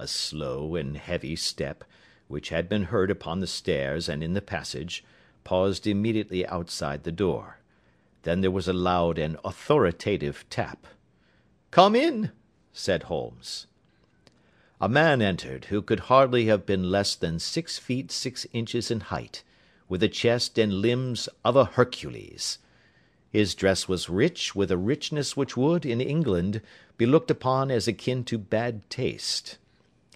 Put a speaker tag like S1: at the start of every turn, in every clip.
S1: A slow and heavy step, which had been heard upon the stairs and in the passage, paused immediately outside the door. Then there was a loud and authoritative tap. "Come in," said Holmes. A man entered, who could hardly have been less than six feet six inches in height, with the chest and limbs of a Hercules. His dress was rich with a richness which would, in England, be looked upon as akin to bad taste.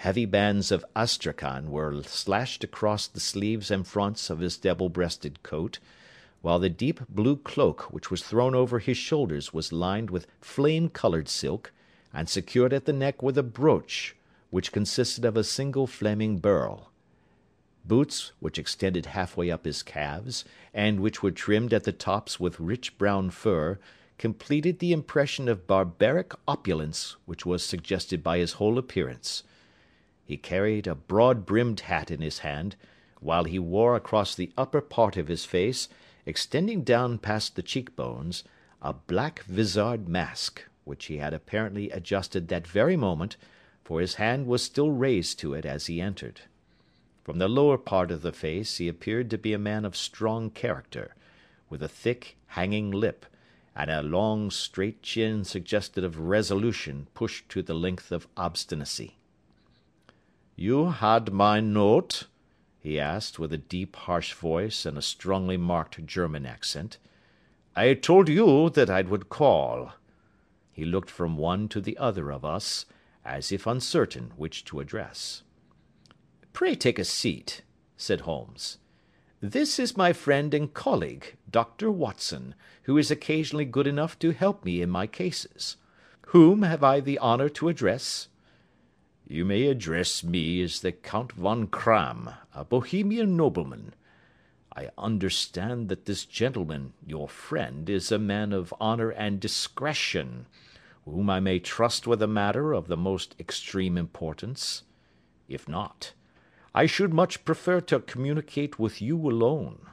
S1: Heavy bands of astrakhan were slashed across the sleeves and fronts of his double breasted coat, while the deep blue cloak which was thrown over his shoulders was lined with flame coloured silk, and secured at the neck with a brooch, which consisted of a single flaming beryl. Boots, which extended half way up his calves, and which were trimmed at the tops with rich brown fur, completed the impression of barbaric opulence which was suggested by his whole appearance. He carried a broad brimmed hat in his hand, while he wore across the upper part of his face, extending down past the cheek bones, a black vizard mask, which he had apparently adjusted that very moment, for his hand was still raised to it as he entered. From the lower part of the face he appeared to be a man of strong character, with a thick, hanging lip, and a long, straight chin suggestive of resolution pushed to the length of obstinacy. "You had my note?" he asked, with a deep, harsh voice and a strongly marked German accent. "I told you that I would call." He looked from one to the other of us, as if uncertain which to address. "Pray take a seat," said Holmes. "This is my friend and colleague, Dr. Watson, who is occasionally good enough to help me in my cases. Whom have I the honour to address?" "You may address me as the Count Von Kramm, a Bohemian nobleman. I understand that this gentleman, your friend, is a man of honour and discretion, whom I may trust with a matter of the most extreme importance. If not, I should much prefer to communicate with you alone."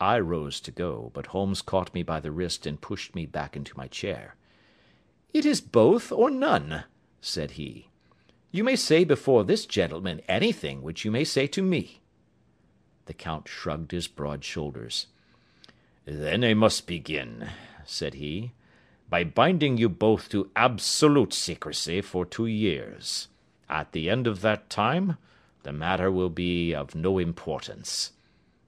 S1: I rose to go, but Holmes caught me by the wrist and pushed me back into my chair. "It is both or none," said he. You may say before this gentleman anything which you may say to me." The count shrugged his broad shoulders. "Then I must begin," said he, "by binding you both to absolute secrecy for two years. At the end of that time, the matter will be of no importance.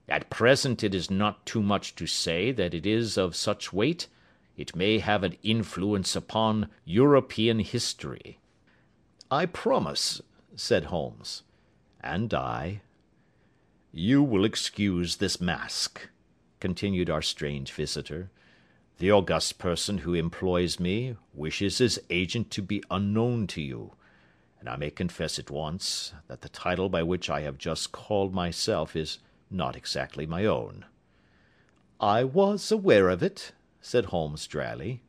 S1: At present it is not too much to say that it is of such weight, it may have an influence upon European history. "I promise," said Holmes. "And I." "You will excuse this mask," continued our strange visitor. "The august person who employs me wishes his agent to be unknown to you, and I may confess at once that the title by which I have just called myself is not exactly my own." "I was aware of it," said Holmes dryly.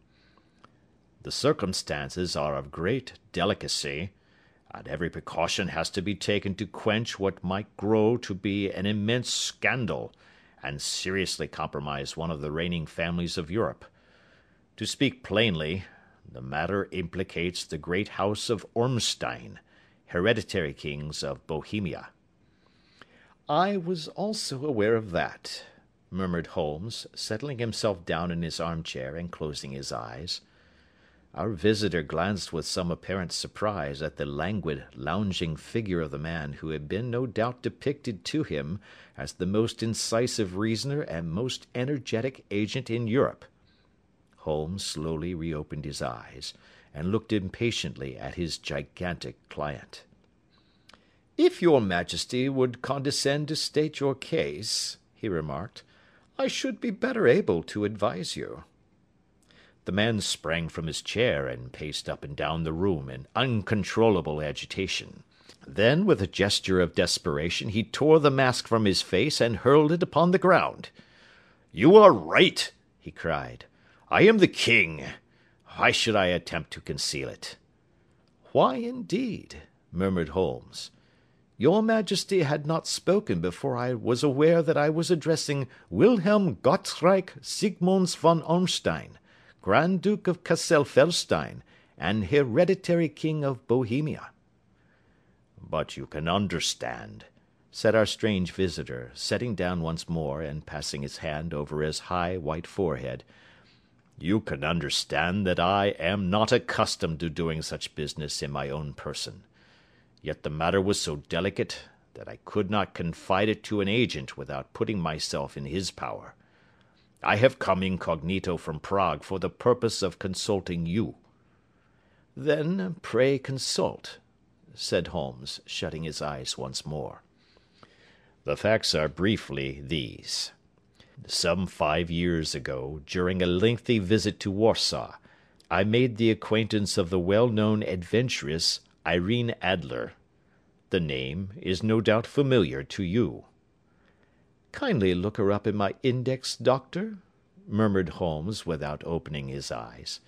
S1: The circumstances are of great delicacy, and every precaution has to be taken to quench what might grow to be an immense scandal, and seriously compromise one of the reigning families of Europe. To speak plainly, the matter implicates the great house of Ormstein, hereditary kings of Bohemia." "I was also aware of that," murmured Holmes, settling himself down in his armchair and closing his eyes. Our visitor glanced with some apparent surprise at the languid, lounging figure of the man who had been no doubt depicted to him as the most incisive reasoner and most energetic agent in Europe. Holmes slowly reopened his eyes, and looked impatiently at his gigantic client. "If your Majesty would condescend to state your case," he remarked, "I should be better able to advise you. The man sprang from his chair and paced up and down the room in uncontrollable agitation. Then, with a gesture of desperation, he tore the mask from his face and hurled it upon the ground. "You are right!" he cried. "I am the king. Why should I attempt to conceal it?" "Why, indeed?" murmured Holmes. "Your Majesty had not spoken before I was aware that I was addressing Wilhelm Gottsreich Sigismond von Ormstein. Grand Duke of Cassel Felstein, and hereditary King of Bohemia." But you can understand, said our strange visitor, sitting down once more and passing his hand over his high white forehead, you can understand that I am not accustomed to doing such business in my own person. Yet the matter was so delicate that I could not confide it to an agent without putting myself in his power. I have come incognito from Prague for the purpose of consulting you.
S2: Then pray consult, said Holmes, shutting his eyes once more.
S1: The facts are briefly these. Some five years ago, during a lengthy visit to Warsaw, I made the acquaintance of the well known adventuress Irene Adler. The name is no doubt familiar to you.
S2: Kindly look her up in my index, doctor, murmured Holmes without opening his eyes.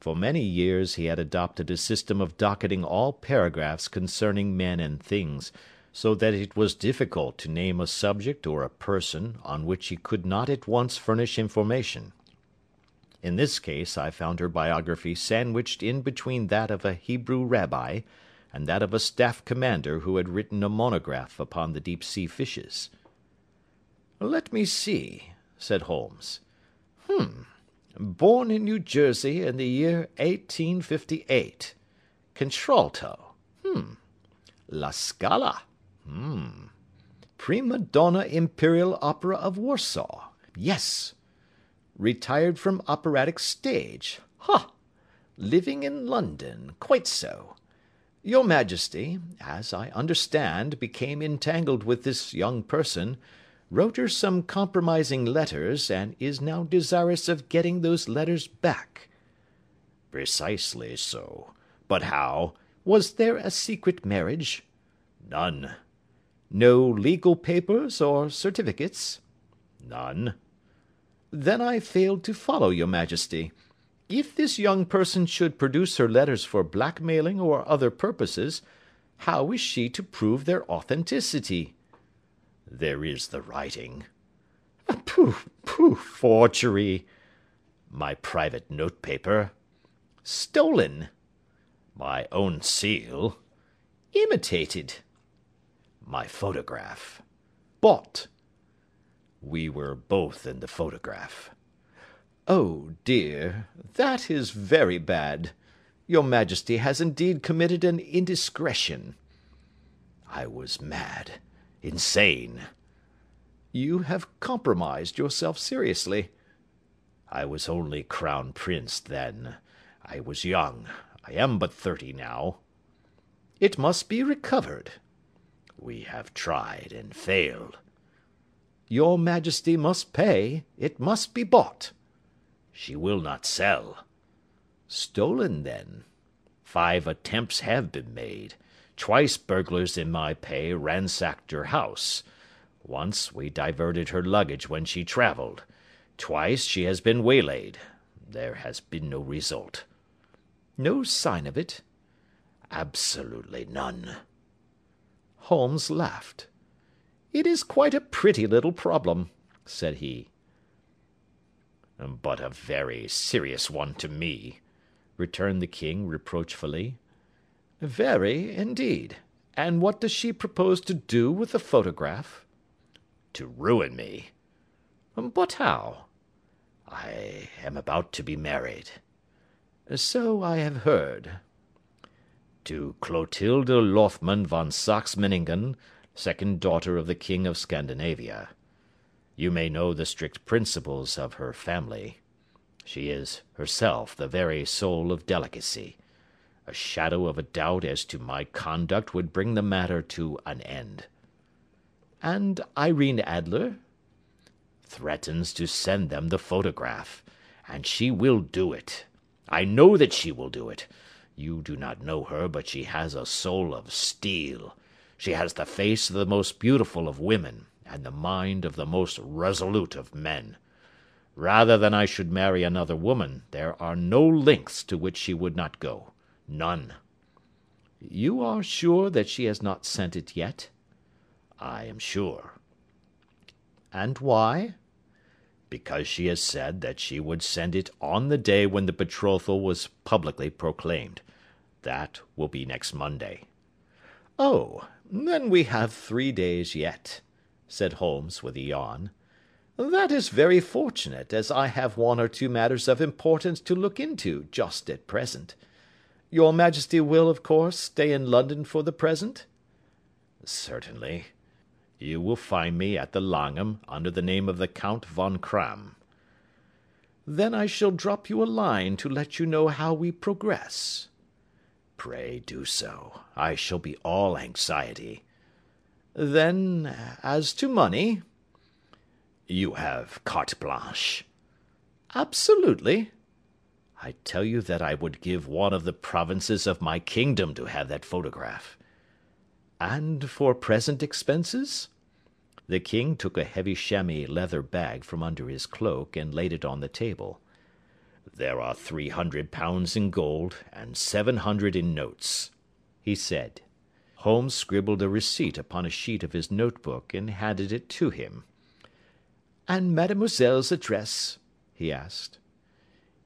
S2: For many years he had adopted a system of docketing all paragraphs concerning men and things, so that it was difficult to name a subject or a person on which he could not at once furnish information. In this case I found her biography sandwiched in between that of a Hebrew rabbi and that of a staff commander who had written a monograph upon the deep sea fishes.
S3: "Let me see," said Holmes. "Hum! Born in New Jersey in the year 1858. Contralto. Hum! La Scala. H'm. Prima donna Imperial Opera of Warsaw. Yes. Retired from operatic stage. Ha! Living in London. Quite so. Your Majesty, as I understand, became entangled with this young person, wrote her some compromising letters, and is now desirous of getting those letters back.
S1: Precisely so. But how?
S3: Was there a secret marriage?
S1: None.
S3: No legal papers or certificates?
S1: None.
S3: Then I failed to follow your Majesty. If this young person should produce her letters for blackmailing or other purposes, how is she to prove their authenticity?
S1: There is the writing.
S3: Pooh, pooh, forgery.
S1: My private notepaper.
S3: Stolen.
S1: My own seal.
S3: Imitated
S1: my photograph.
S3: Bought.
S1: We were both in the photograph.
S3: Oh, dear, that is very bad. Your Majesty has indeed committed an indiscretion.
S1: I was mad, insane.
S3: You have compromised yourself seriously.
S1: I was only crown prince then. I was young. I am but thirty now.
S3: It must be recovered.
S1: We have tried and failed.
S3: Your Majesty must pay. It must be bought.
S1: She will not sell.
S3: Stolen, then.
S1: Five attempts have been made. Twice burglars in my pay ransacked her house. Once we diverted her luggage when she travelled. Twice she has been waylaid. There has been no result.
S3: No sign of it?
S1: Absolutely none.
S3: Holmes laughed. "It is quite a pretty little problem," said he.
S1: "But a very serious one to me," returned the king reproachfully.
S3: "Very, indeed. And what does she propose to do with the photograph?"
S1: "To ruin me."
S3: Um, "But how?"
S1: "I am about to be married."
S3: "So I have heard
S1: to Clotilde Lothman von Saxe Meiningen, second daughter of the King of Scandinavia. You may know the strict principles of her family. She is herself the very soul of delicacy. A shadow of a doubt as to my conduct would bring the matter to an end.
S3: And Irene Adler?
S1: Threatens to send them the photograph. And she will do it. I know that she will do it. You do not know her, but she has a soul of steel. She has the face of the most beautiful of women, and the mind of the most resolute of men. Rather than I should marry another woman, there are no lengths to which she would not go. None.
S3: You are sure that she has not sent it yet?
S1: I am sure.
S3: And why?
S1: because she has said that she would send it on the day when the betrothal was publicly proclaimed. That will be next Monday. Oh, then we have three days yet, said Holmes with a yawn. That is very fortunate, as I have one or two matters of importance to look into just at present. Your Majesty will, of course, stay in London for the present? Certainly. You will find me at the Langham under the name of the Count Von Kramm. Then I shall drop you a line to let you know how we progress. Pray do so. I shall be all anxiety. Then, as to money? You have carte blanche. Absolutely. I tell you that I would give one of the provinces of my kingdom to have that photograph. And for present expenses? The king took a heavy chamois leather bag from under his cloak and laid it on the table. There are three hundred pounds in gold and seven hundred in notes, he said. Holmes scribbled a receipt upon a sheet of his notebook and handed it to him. And mademoiselle's address? he asked.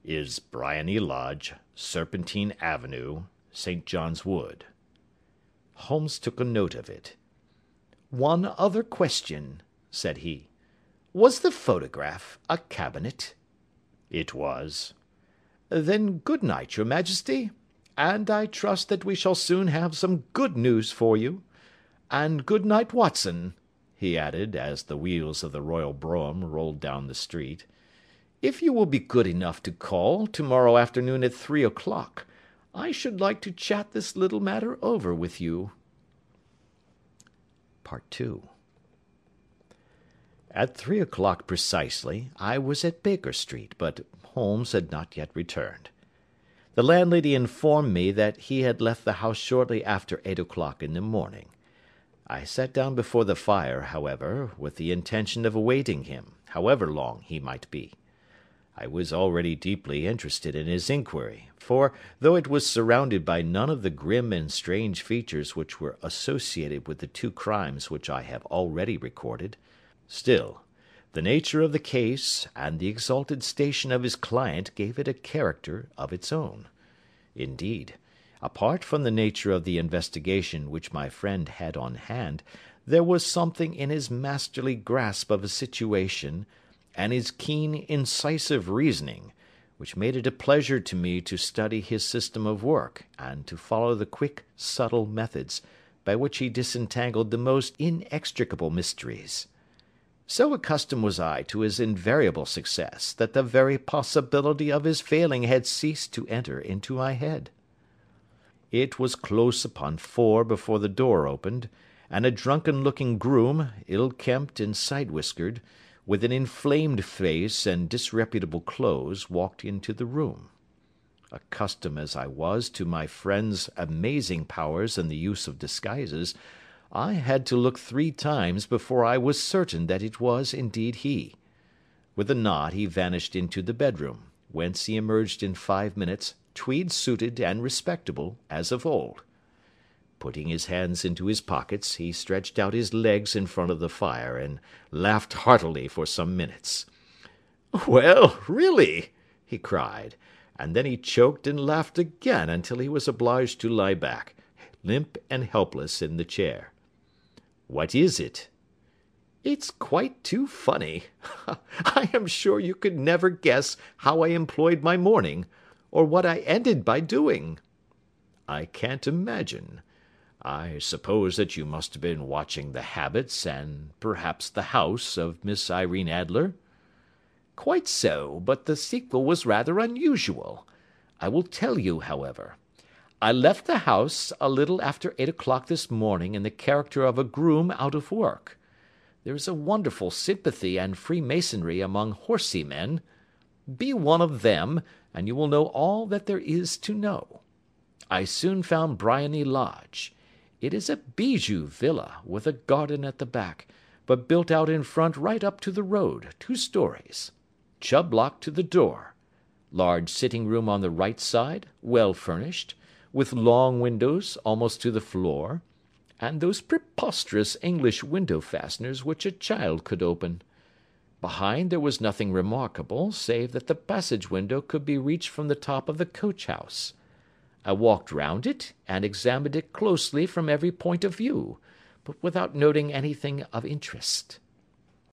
S1: Is Briony Lodge, Serpentine Avenue, St. John's Wood. Holmes took a note of it. "One other question," said he. "Was the photograph a cabinet?" "It was." "Then good night, your Majesty, and I trust that we shall soon have some good news for you. And good night, Watson," he added, as the wheels of the royal brougham rolled down the street. "If you will be good enough to call to morrow afternoon at three o'clock, I should like to chat this little matter over with you. II At three o'clock precisely, I was at Baker Street, but Holmes had not yet returned. The landlady informed me that he had left the house shortly after eight o'clock in the morning. I sat down before the fire, however, with the intention of awaiting him, however long he might be. I was already deeply interested in his inquiry, for, though it was surrounded by none of the grim and strange features which were associated with the two crimes which I have already recorded, still, the nature of the case and the exalted station of his client gave it a character of its own. Indeed, apart from the nature of the investigation which my friend had on hand, there was something in his masterly grasp of a situation and his keen, incisive reasoning, which made it a pleasure to me to study his system of work, and to follow the quick, subtle methods by which he disentangled the most inextricable mysteries. So accustomed was I to his invariable success, that the very possibility of his failing had ceased to enter into my head. It was close upon four before the door opened, and a drunken looking groom, ill kempt and side whiskered, with an inflamed face and disreputable clothes, walked into the room. Accustomed as I was to my friend's amazing powers in the use of disguises, I had to look three times before I was certain that it was indeed he. With a nod he vanished into the bedroom, whence he emerged in five minutes, tweed suited and respectable as of old. Putting his hands into his pockets, he stretched out his legs in front of the fire, and laughed heartily for some minutes. "Well, really!" he cried, and then he choked and laughed again until he was obliged to lie back, limp and helpless, in the chair. "What is it?" "It's quite too funny. I am sure you could never guess how I employed my morning, or what I ended by doing." "I can't imagine. I suppose that you must have been watching the habits, and perhaps the house, of Miss Irene Adler?" "Quite so, but the sequel was rather unusual. I will tell you, however. I left the house a little after eight o'clock this morning in the character of a groom out of work. There is a wonderful sympathy and freemasonry among horsey men. Be one of them, and you will know all that there is to know. I soon found Briony Lodge. It is a bijou villa, with a garden at the back, but built out in front right up to the road, two stories. Chubb lock to the door. Large sitting room on the right side, well furnished, with long windows almost to the floor, and those preposterous English window fasteners which a child could open. Behind there was nothing remarkable, save that the passage window could be reached from the top of the coach house.
S3: I walked round it, and examined it closely from every point of view, but without noting anything of interest.